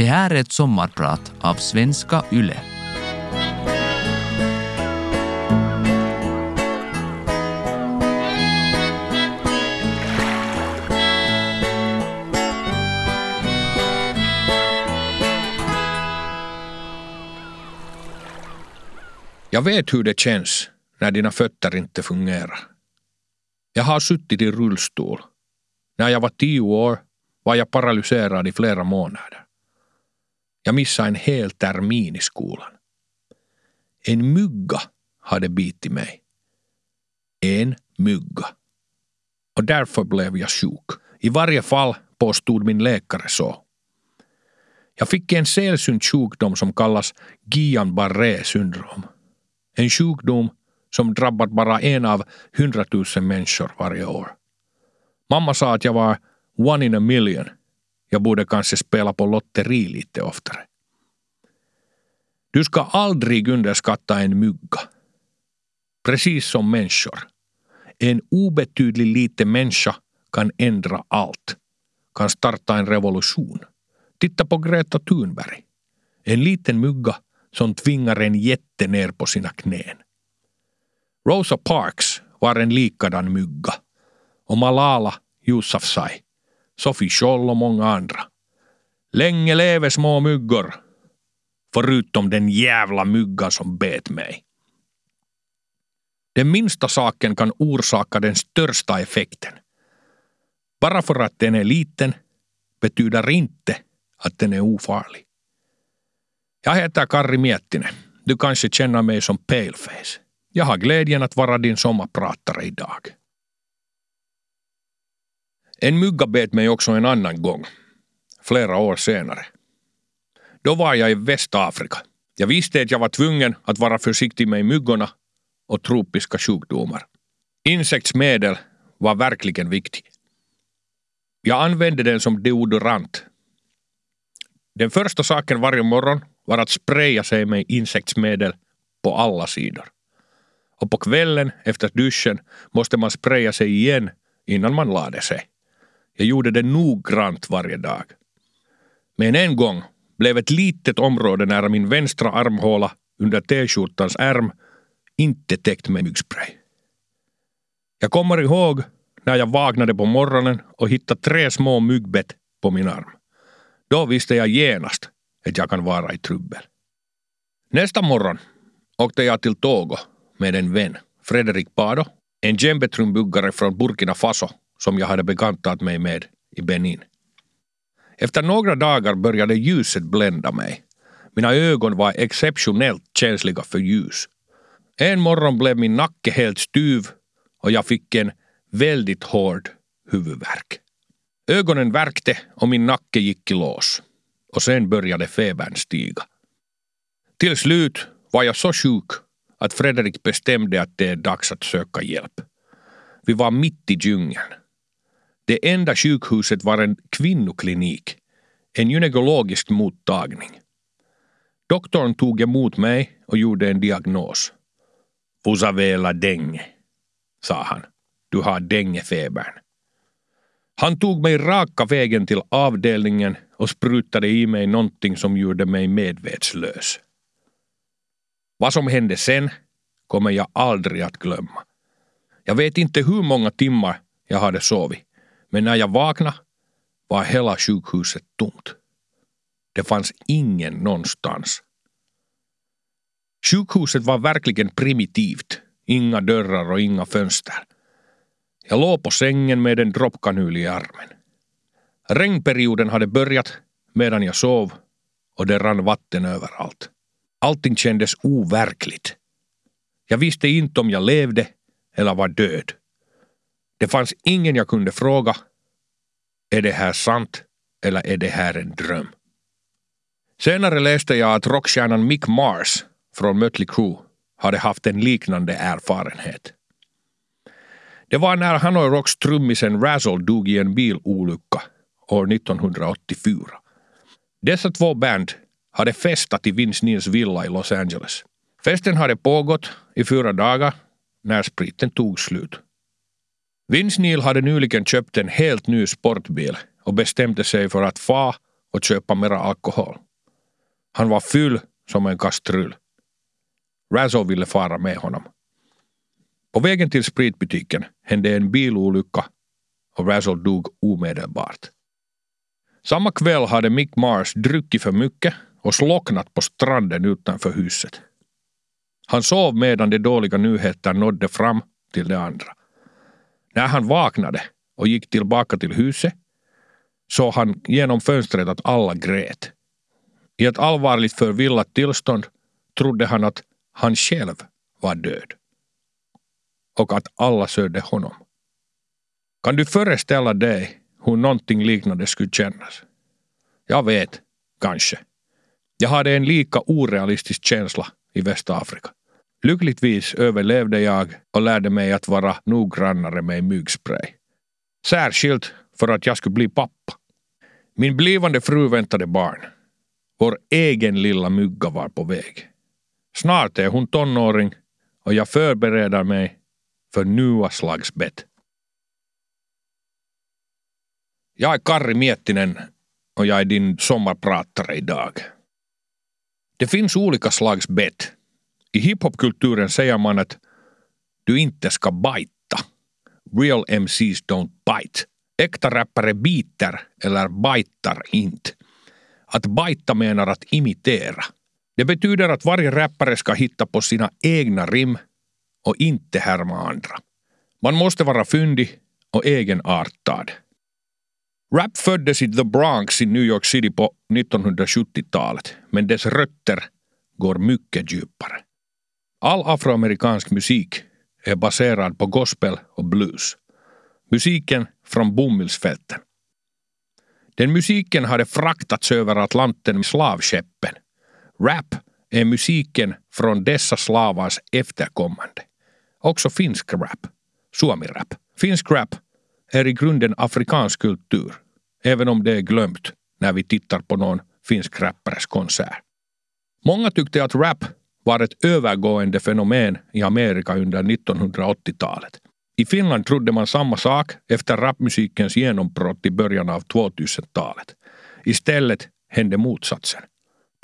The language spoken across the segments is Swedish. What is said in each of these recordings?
Det här är ett sommarprat av Svenska Yle. Jag vet hur det känns när dina fötter inte fungerar. Jag har suttit i rullstol. När jag var tio år var jag paralyserad i flera månader. Jag missade en hel termin i skolan. En mygga hade bitit mig. En mygga. Och därför blev jag sjuk. I varje fall påstod min läkare så. Jag fick en sällsynt sjukdom som kallas Guillain-Barré syndrom. En sjukdom som drabbat bara en av hundratusen människor varje år. Mamma sa att jag var one in a million. Jag borde kanske spela på lotteri lite oftare. Du ska aldrig underskatta en mygga. Precis som människor. En obetydlig liten människa kan ändra allt. Kan starta en revolution. Titta på Greta Thunberg. En liten mygga som tvingar en jätte ner på sina knän. Rosa Parks var en likadan mygga. Och Malala Yousafzai, Sophie Scholl och många andra. Länge leve små myggor. Förutom den jävla myggan som bet mig. Den minsta saken kan orsaka den största effekten. Bara för att den är liten betyder inte att den är ofarlig. Jag heter Karri Miettinen. Du kanske känner mig som Paleface. Jag har glädjen att vara din sommarpratare idag. En mygga bet mig också en annan gång. Flera år senare. Då var jag i Västafrika. Jag visste att jag var tvungen att vara försiktig med myggorna och tropiska sjukdomar. Insektsmedel var verkligen viktigt. Jag använde den som deodorant. Den första saken varje morgon var att spraya sig med insektsmedel på alla sidor. Och på kvällen efter duschen måste man spraya sig igen innan man lade sig. Jag gjorde det noggrant varje dag. Men en gång blev ett litet område nära min vänstra armhåla under t-skjortans ärm inte täckt med myggspray. Jag kommer ihåg när jag vaknade på morgonen och hittade tre små myggbett på min arm. Då visste jag genast att jag kan vara i trubbel. Nästa morgon åkte jag till Togo med en vän, Fredrik Pado, en djembetrumbugare från Burkina Faso som jag hade bekantat mig med i Benin. Efter några dagar började ljuset blända mig. Mina ögon var exceptionellt känsliga för ljus. En morgon blev min nacke helt styv och jag fick en väldigt hård huvudvärk. Ögonen värkte och min nacke gick i lås. Och sen började febern stiga. Till slut var jag så sjuk att Fredrik bestämde att det är dags att söka hjälp. Vi var mitt i djungeln. Det enda sjukhuset var en kvinnoklinik, en gynekologisk mottagning. Doktorn tog emot mig och gjorde en diagnos. Vous avez la dengue, sa han. Du har dängefebern. Han tog mig raka vägen till avdelningen och sprutade i mig någonting som gjorde mig medvetslös. Vad som hände sen kommer jag aldrig att glömma. Jag vet inte hur många timmar jag hade sovit, men när jag vaknade var hela sjukhuset tomt. Det fanns ingen någonstans. Sjukhuset var verkligen primitivt. Inga dörrar och inga fönster. Jag låg på sängen med en droppkanyl i armen. Regnperioden hade börjat medan jag sov och det rann vatten överallt. Allting kändes overkligt. Jag visste inte om jag levde eller var död. Det fanns ingen jag kunde fråga. Är det här sant eller är det här en dröm? Senare läste jag att rockstjärnan Mick Mars från Mötley Crüe hade haft en liknande erfarenhet. Det var när Hanoi Rocks trummisen Razzle dog i en bilolycka år 1984. Dessa två band hade festat i Vince Neils villa i Los Angeles. Festen hade pågått i fyra dagar när spriten tog slut. Vince Neil hade nyligen köpt en helt ny sportbil och bestämde sig för att fa och köpa mera alkohol. Han var full som en kastrull. Razzo ville fara med honom. På vägen till spritbutiken hände en bilolycka och Razzo dog omedelbart. Samma kväll hade Mick Mars druckit för mycket och slocknat på stranden utanför huset. Han sov medan de dåliga nyheterna nådde fram till de andra. När han vaknade och gick tillbaka till huset såg han genom fönstret att alla grät. I ett allvarligt förvillat tillstånd trodde han att han själv var död. Och att alla sörjde honom. Kan du föreställa dig hur någonting liknande skulle kännas? Jag vet, kanske. Jag hade en lika orealistisk känsla i Västafrika. Lyckligtvis överlevde jag och lärde mig att vara noggrannare med myggspray. Särskilt för att jag skulle bli pappa. Min blivande fru väntade barn. Vår egen lilla mygga var på väg. Snart är hon tonåring och jag förbereder mig för nya slags bett. Jag är Karri Miettinen och jag är din sommarpratare idag. Det finns olika slags bett. I hiphopkulturen säger man att du inte ska bajta. Real MCs don't bite. Äkta rappare biter eller bajtar inte. Att bajta menar att imitera. Det betyder att varje rappare ska hitta på sina egna rim och inte härma andra. Man måste vara fyndig och egenartad. Rap föddes i The Bronx i New York City på 1970-talet, men dess rötter går mycket djupare. All afroamerikansk musik är baserad på gospel och blues. Musiken från bomullsfälten. Den musiken hade fraktats över Atlanten med slavskeppen. Rap är musiken från dessa slavars efterkommande. Också finsk rap, suomi-rap. Finsk rap är i grunden afrikansk kultur, även om det är glömt när vi tittar på någon finsk rappares konsert. Många tyckte att rap var ett övergående fenomen i Amerika under 1980-talet. I Finland trodde man samma sak efter rapmusikens genombrott i början av 2000-talet. Istället hände motsatsen.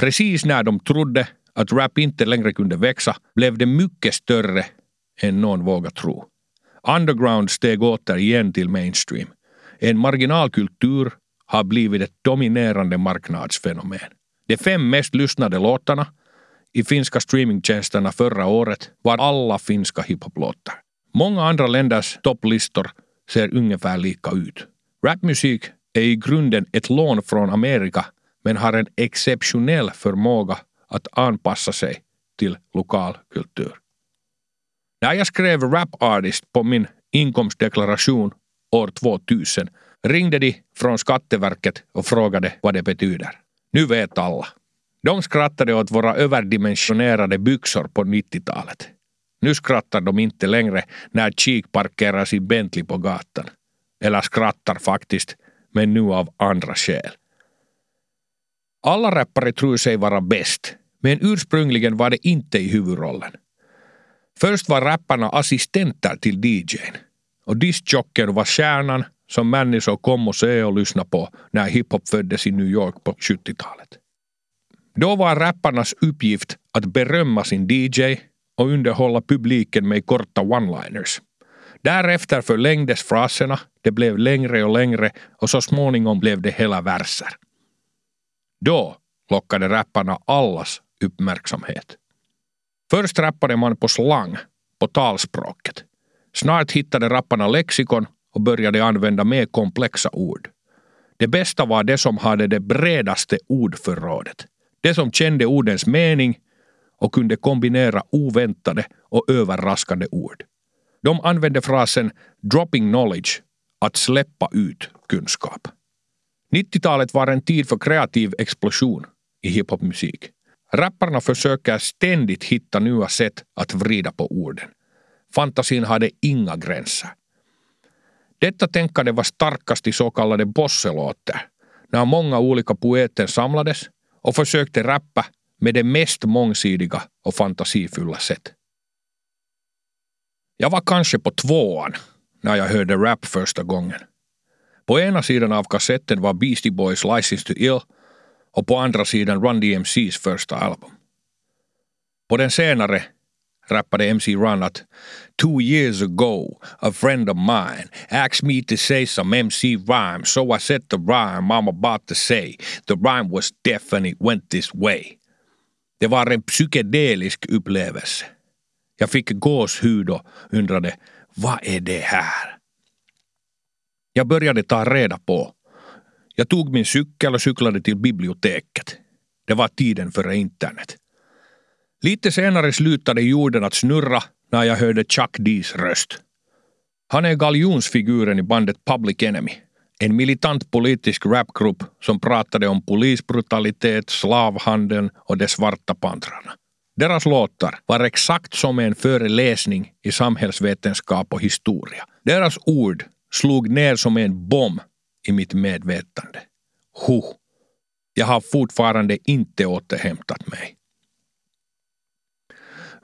Precis när de trodde att rap inte längre kunde växa blev det mycket större än någon vågat tro. Underground steg åter igen till mainstream. En marginalkultur har blivit ett dominerande marknadsfenomen. De fem mest lyssnade låtarna i finska streamingtjänsterna förra året var alla finska hiphoplåtar. Många andra länders topplistor ser ungefär lika ut. Rapmusik är i grunden ett lån från Amerika men har en exceptionell förmåga att anpassa sig till lokal kultur. När jag skrev Rap Artist på min inkomstdeklaration år 2000 ringde de från Skatteverket och frågade vad det betyder. Nu vet alla. De skrattade åt våra överdimensionerade byxor på 90-talet. Nu skrattar de inte längre när Cheek parkerar sin Bentley på gatan. Eller skrattar faktiskt, men nu av andra skäl. Alla rappare tror sig vara bäst, men ursprungligen var det inte i huvudrollen. Först var rapparna assistenter till DJn och discjocken var stjärnan som människor kom och se och lyssna på när hiphop föddes i New York på 70-talet. Då var rapparnas uppgift att berömma sin DJ och underhålla publiken med korta one-liners. Därefter förlängdes fraserna, det blev längre och längre och så småningom blev det hela verser. Då lockade rapparna allas uppmärksamhet. Först rappade man på slang, på talspråket. Snart hittade rapparna lexikon och började använda mer komplexa ord. Det bästa var det som hade det bredaste ordförrådet. Det som kände ordens mening och kunde kombinera oväntade och överraskande ord. De använde frasen dropping knowledge, att släppa ut kunskap. 90-talet var en tid för kreativ explosion i hiphopmusik. Rapparna försöker ständigt hitta nya sätt att vrida på orden. Fantasin hade inga gränser. Detta tänkande var starkast i så kallade bosselåter, när många olika poeter samlades och försökte rappa med det mest mångsidiga och fantasifulla sätt. Jag var kanske på tvåan när jag hörde rap första gången. På ena sidan av kassetten var Beastie Boys License to Ill och på andra sidan Run DMCs första album. På den senare rappade MC Run att Two years ago, a friend of mine asked me to say some MC rhyme, so I said the rhyme I'm about to say. The rhyme was deaf and it went this way. Det var en psykedelisk upplevelse. Jag fick gåshud och undrade, vad är det här? Jag började ta reda på. Jag tog min cykel och cyklade till biblioteket. Det var tiden före internet. Lite senare slutade jorden att snurra när jag hörde Chuck D's röst. Han är galjonsfiguren i bandet Public Enemy. En militant politisk rapgrupp som pratade om polisbrutalitet, slavhandeln och de svarta pantrarna. Deras låtar var exakt som en föreläsning i samhällsvetenskap och historia. Deras ord slog ner som en bomb i mitt medvetande. Huh. Jag har fortfarande inte återhämtat mig.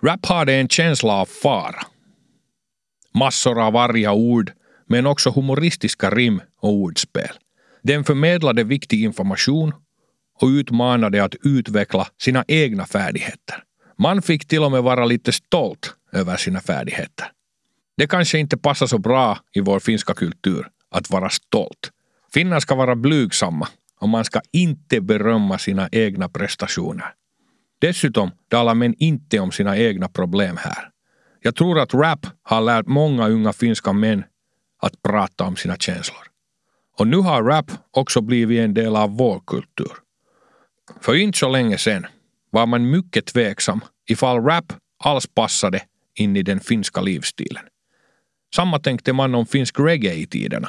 Rap hade en känsla av fara. Massor av arga ord, men också humoristiska rim och ordspel. Den förmedlade viktig information och utmanade att utveckla sina egna färdigheter. Man fick till och med vara lite stolt över sina färdigheter. Det kanske inte passar så bra i vår finska kultur att vara stolt. Finnar ska vara blygsamma och man ska inte berömma sina egna prestationer. Dessutom talar män inte om sina egna problem här. Jag tror att rap har lärt många unga finska män att prata om sina känslor. Och nu har rap också blivit en del av vår kultur. För inte så länge sedan var man mycket tveksam ifall rap alls passade in i den finska livsstilen. Samma tänkte man om finsk reggae i tiderna.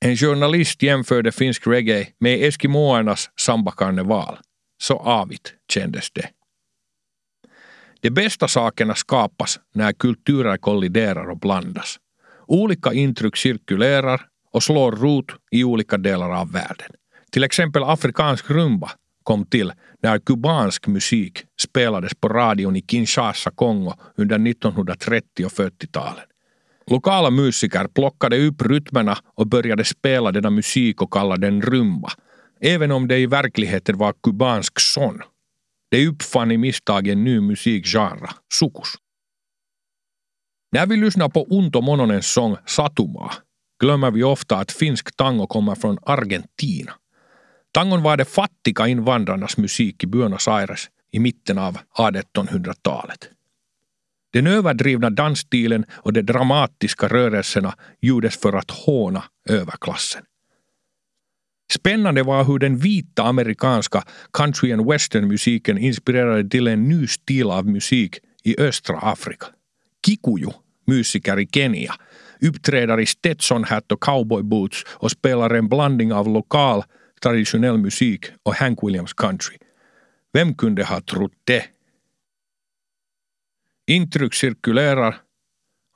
En journalist jämförde finsk reggae med eskimoernas sambakarneval. Så avigt kändes det. De bästa sakerna skapas när kulturer kolliderar och blandas. Olika intryck cirkulerar och slår rot i olika delar av världen. Till exempel afrikansk rumba kom till när kubansk musik spelades på radion i Kinshasa, Kongo under 1930 och 40-talen. Lokala musiker plockade upp rytmerna och började spela denna musik och kallade den rumba även om det i verkligheten var kubansk son. Det uppfann i misstag en ny musikgenre, sukus. När vi lyssnar på Unto Mononens sång Satuma glömmer vi ofta att finsk tango kommer från Argentina. Tangon var de fattiga invandrarnas musik i Buenos Aires i mitten av 1800-talet. Den överdrivna dansstilen och de dramatiska rörelserna gjordes för att håna överklassen. Spännande var hur den vita amerikanska country and western-musiken inspirerade till en ny stil av musik i östra Afrika. Kikuyu, musiker i Kenya, uppträder i Stetson-hatt och cowboyboots och spelar en blandning av lokal traditionell musik och Hank Williams country. Vem kunde ha trott det? Intryck cirkulerar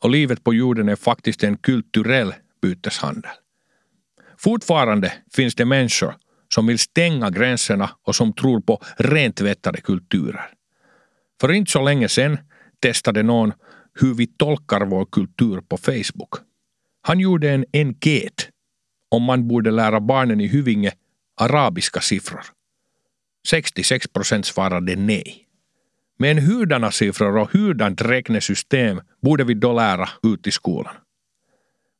och livet på jorden är faktiskt en kulturell byteshandel. Fortfarande finns det människor som vill stänga gränserna och som tror på rentvättade kulturer. För inte så länge sedan testade någon hur vi tolkar vår kultur på Facebook. Han gjorde en enkät om man borde lära barnen i Hyvinge arabiska siffror. 66 procent svarade nej. Men hurdana siffror och hurdant räknesystem borde vi då lära ut i skolan?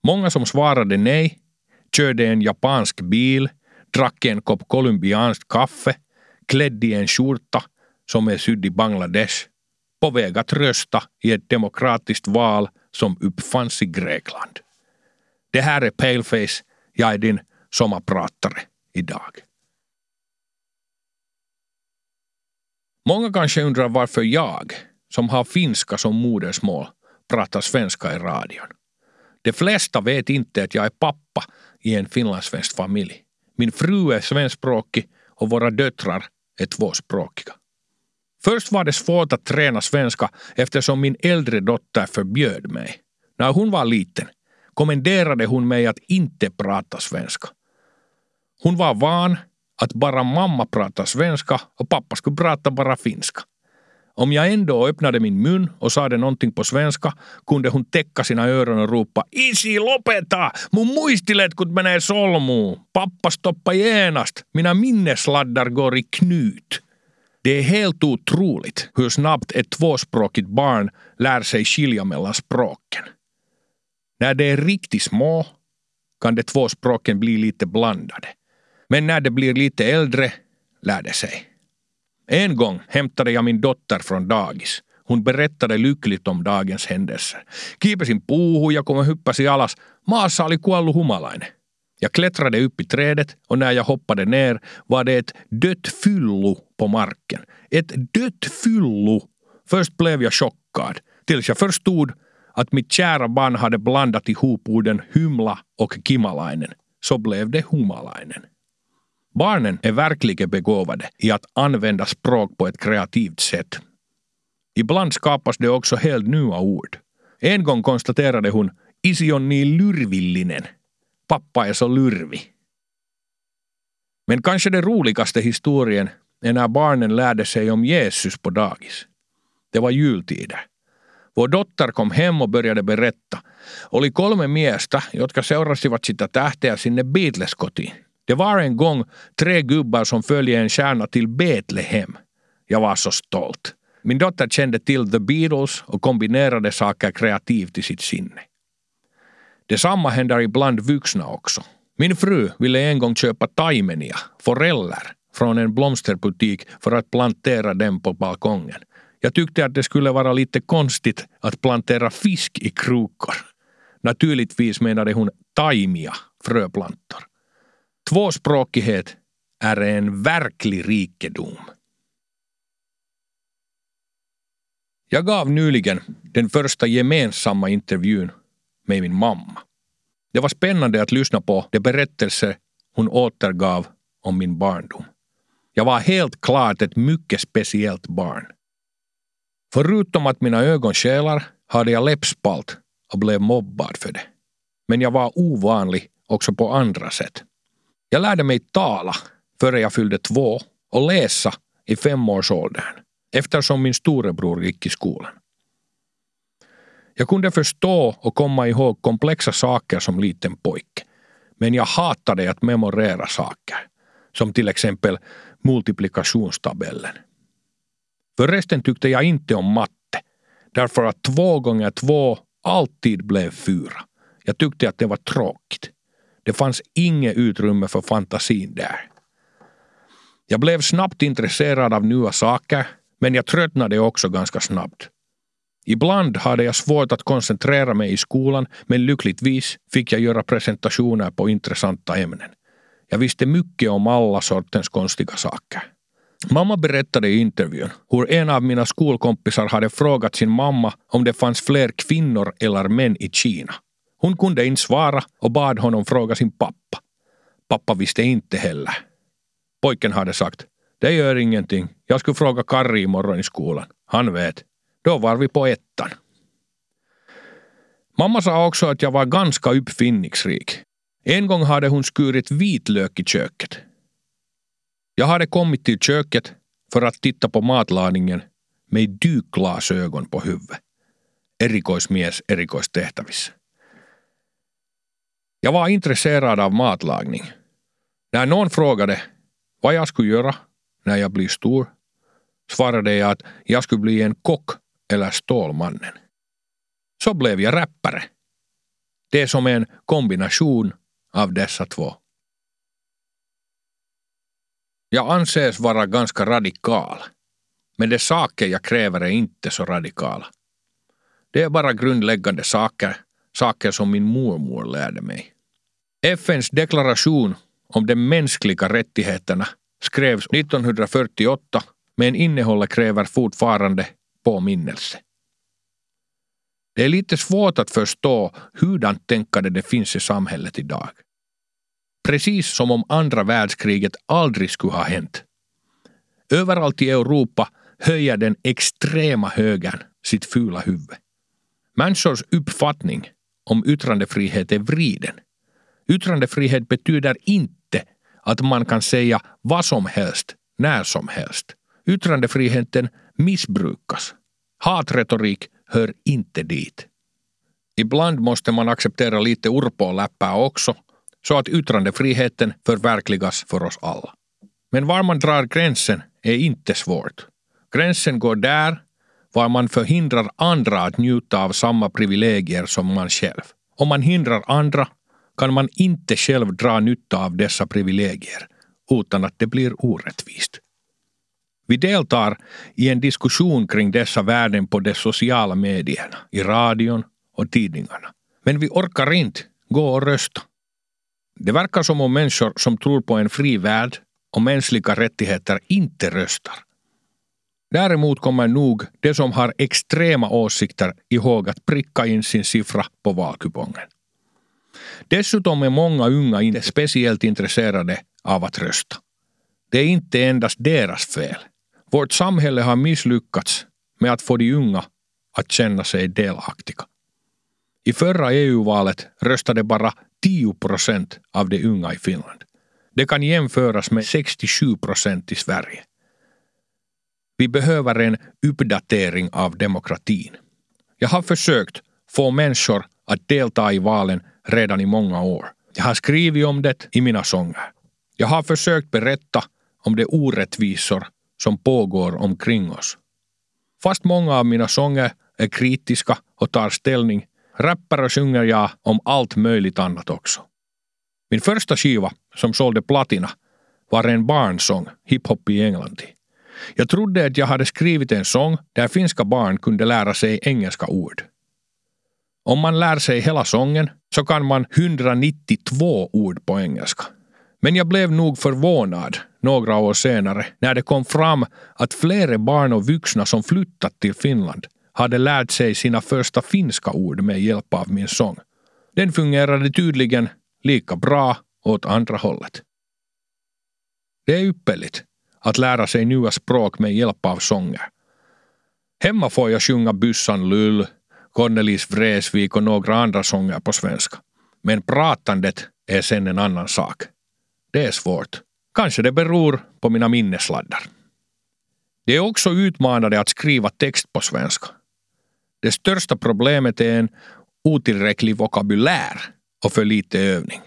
Många som svarade nej körde en japansk bil, drack en kopp colombianskt kaffe, klädd i en skjorta som är sydd i Bangladesh, på väg att rösta i ett demokratiskt val som uppfanns i Grekland. Det här är Paleface, jag är din sommarpratare idag. Många kanske undrar varför jag, som har finska som modersmål, pratar svenska i radion. De flesta vet inte att jag är pappa i en finlandssvensk familj. Min fru är svenskspråkig och våra döttrar är tvåspråkiga. Först var det svårt att träna svenska eftersom min äldre dotter förbjöd mig. När hon var liten kommenderade hon mig att inte prata svenska. Hon var van att bara mamma pratade svenska och pappa skulle prata bara finska. Om jag ändå öppnade min mun och sade någonting på svenska kunde hon täcka sina öron och ropa Isi lopeta! Mun muistiletkut menee solmuun! Pappa stoppa genast! Mina minnesladdar går i knut! Det är helt otroligt hur snabbt ett tvåspråkigt barn lär sig skilja mellan språken. När de är riktigt små kan de två språken bli lite blandade. Men när de blir lite äldre lär de sig. En gång hämtade jag min dotter från dagis. Hon berättade lyckligt om dagens händelser. Kiipesin puuhun ja kun mä hyppäsin alas, maassa oli kuollut humalainen. Jag klättrade upp i trädet och när jag hoppade ner var det ett dött fyllo på marken. Ett dött fyllo! Först blev jag chockad, tills jag förstod att mitt kära barn hade blandat ihop orden hymla och kimalainen. Så blev det humalainen. Barnen är verkligen begåvade i att använda språk på ett kreativt sätt. Ibland skapas det också helt nya ord. En gång konstaterade hon Isi on niin lyrvillinen. Pappa är så lurvig. Men kanske den roligaste historien är när barnen lärde sig om Jesus på dagis. Det var jultider. Vår dotter kom hem och började berätta. Oli kolme miestä, jotka seurasivat sitä tähteä sinne Beatles-kotiin. Det var en gång tre gubbar som följde en stjärna till Betlehem. Jag var så stolt. Min dotter kände till The Beatles och kombinerade saker kreativt i sitt sinne. Detsamma händer ibland vuxna också. Min fru ville en gång köpa taimenia, foreller, från en blomsterbutik för att plantera dem på balkongen. Jag tyckte att det skulle vara lite konstigt att plantera fisk i krukor. Naturligtvis menade hon taimia, fröplantor. Tvåspråkighet är en verklig rikedom. Jag gav nyligen den första gemensamma intervjun med min mamma. Det var spännande att lyssna på de berättelser hon återgav om min barndom. Jag var helt klart ett mycket speciellt barn. Förutom att mina ögon skälar hade jag läppspalt och blev mobbad för det. Men jag var ovanlig också på andra sätt. Jag lärde mig tala före jag fyllde två och läsa i femårsåldern eftersom min storebror gick i skolan. Jag kunde förstå och komma ihåg komplexa saker som liten pojke. Men jag hatade att memorera saker. Som till exempel multiplikationstabellen. Förresten tyckte jag inte om matte. Därför att två gånger två alltid blev fyra. Jag tyckte att det var tråkigt. Det fanns inget utrymme för fantasin där. Jag blev snabbt intresserad av nya saker, men jag tröttnade också ganska snabbt. Ibland hade jag svårt att koncentrera mig i skolan, men lyckligtvis fick jag göra presentationer på intressanta ämnen. Jag visste mycket om alla sortens konstiga saker. Mamma berättade i intervjun hur en av mina skolkompisar hade frågat sin mamma om det fanns fler kvinnor eller män i Kina. Hon kunde inte svara och bad honom fråga sin pappa. Pappa visste inte heller. Pojken hade sagt, det gör ingenting. Jag skulle fråga Karri imorgon i skolan. Han vet. Då var vi på ettan. Mamma sa också att jag var ganska uppfinningsrik. En gång hade hon skurit vitlök i köket. Jag hade kommit till köket för att titta på matlagningen med dykglasögon på huvudet. Erikoismies erikoistehtävissä. Jag var intresserad av matlagning. När någon frågade vad jag skulle göra när jag blir stor svarade jag att jag skulle bli en kock eller Stålmannen. Så blev jag rappare. Det är som en kombination av dessa två. Jag anses vara ganska radikal. Men de saker jag kräver är inte så radikala. Det är bara grundläggande saker, saker som min mormor lärde mig. FNs deklaration om de mänskliga rättigheterna skrevs 1948 men innehållet kräver fortfarande påminnelse. Det är lite svårt att förstå hurdant tänkande det finns i samhället idag. Precis som om andra världskriget aldrig skulle ha hänt. Överallt i Europa höjer den extrema högern sitt fula huvud. Människors uppfattning om yttrandefrihet är vriden. Yttrandefrihet betyder inte att man kan säga vad som helst, när som helst. Yttrandefriheten missbrukas. Hatretorik hör inte dit. Ibland måste man acceptera lite urpåläppää också, så att yttrandefriheten förverkligas för oss alla. Men var man drar gränsen är inte svårt. Gränsen går där var man förhindrar andra att njuta av samma privilegier som man själv. Om man hindrar andra kan man inte själv dra nytta av dessa privilegier utan att det blir orättvist. Vi deltar i en diskussion kring dessa värden på de sociala medierna, i radion och tidningarna. Men vi orkar inte gå och rösta. Det verkar som om människor som tror på en fri värld och mänskliga rättigheter inte röstar. Däremot kommer nog de som har extrema åsikter ihåg att pricka in sin siffra på valkupongen. Dessutom är många unga inte speciellt intresserade av att rösta. Det är inte endast deras fel. Vårt samhälle har misslyckats med att få de unga att känna sig delaktiga. I förra EU-valet röstade bara 10 procent av de unga i Finland. Det kan jämföras med 67 procent i Sverige. Vi behöver en uppdatering av demokratin. Jag har försökt få människor att delta i valen redan i många år. Jag har skrivit om det i mina sånger. Jag har försökt berätta om de orättvisor som pågår omkring oss. Fast många av mina sånger är kritiska och tar ställning, rappar och sjunger jag om allt möjligt annat också. Min första skiva, som sålde platina, var en barnsång, hiphop i England. Jag trodde att jag hade skrivit en sång där finska barn kunde lära sig engelska ord. Om man lär sig hela sången så kan man 192 ord på engelska. Men jag blev nog förvånad några år senare när det kom fram att flera barn och vuxna som flyttat till Finland hade lärt sig sina första finska ord med hjälp av min sång. Den fungerade tydligen lika bra åt andra hållet. Det är ypperligt att lära sig nya språk med hjälp av sånger. Hemma får jag sjunga Byssan Lull, Cornelis Vreeswijk och några andra sånger på svenska. Men pratandet är sen en annan sak. Det är svårt. Kanske det beror på mina minnesladdar. Det är också utmanande att skriva text på svenska. Det största problemet är en otillräcklig vokabulär och för lite övning.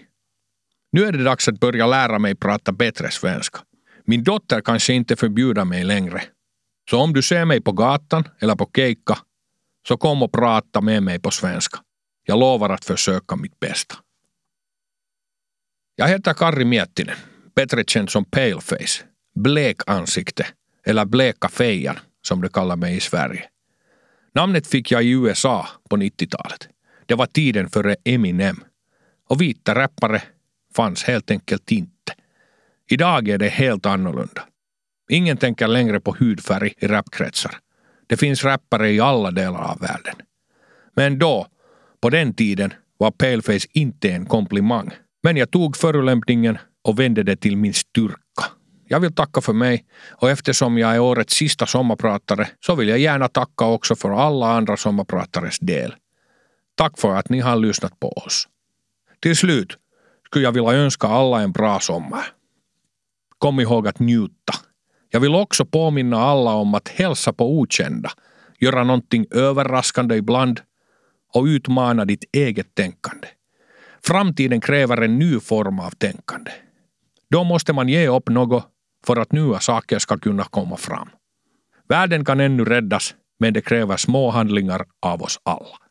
Nu är det dags att börja lära mig prata bättre svenska. Min dotter kanske inte förbjuder mig längre. Så om du ser mig på gatan eller på keikka, så kom och prata med mig på svenska. Jag lovar att försöka mitt bästa. Jag heter Karri Miettinen, bättre känd som Paleface, blekansikte eller bleka fejan som de kallar mig i Sverige. Namnet fick jag i USA på 90-talet. Det var tiden före Eminem. Och vita rappare fanns helt enkelt inte. Idag är det helt annorlunda. Ingen tänker längre på hudfärg i rapkretsar. Det finns rappare i alla delar av världen. Men då, på den tiden, var paleface inte en komplimang. Men jag tog förolämpningen och vände det till min styrka. Jag vill tacka för mig och eftersom jag är årets sista sommarpratare så vill jag gärna tacka också för alla andra sommarpratares del. Tack för att ni har lyssnat på oss. Till slut skulle jag vilja önska alla en bra sommar. Kom ihåg att njuta. Jag vill också påminna alla om att hälsa på okända, göra någonting överraskande ibland och utmana ditt eget tänkande. Framtiden kräver en ny form av tänkande. Då måste man ge upp något för att nya saker ska kunna komma fram. Världen kan ännu räddas, men det kräver små handlingar av oss alla.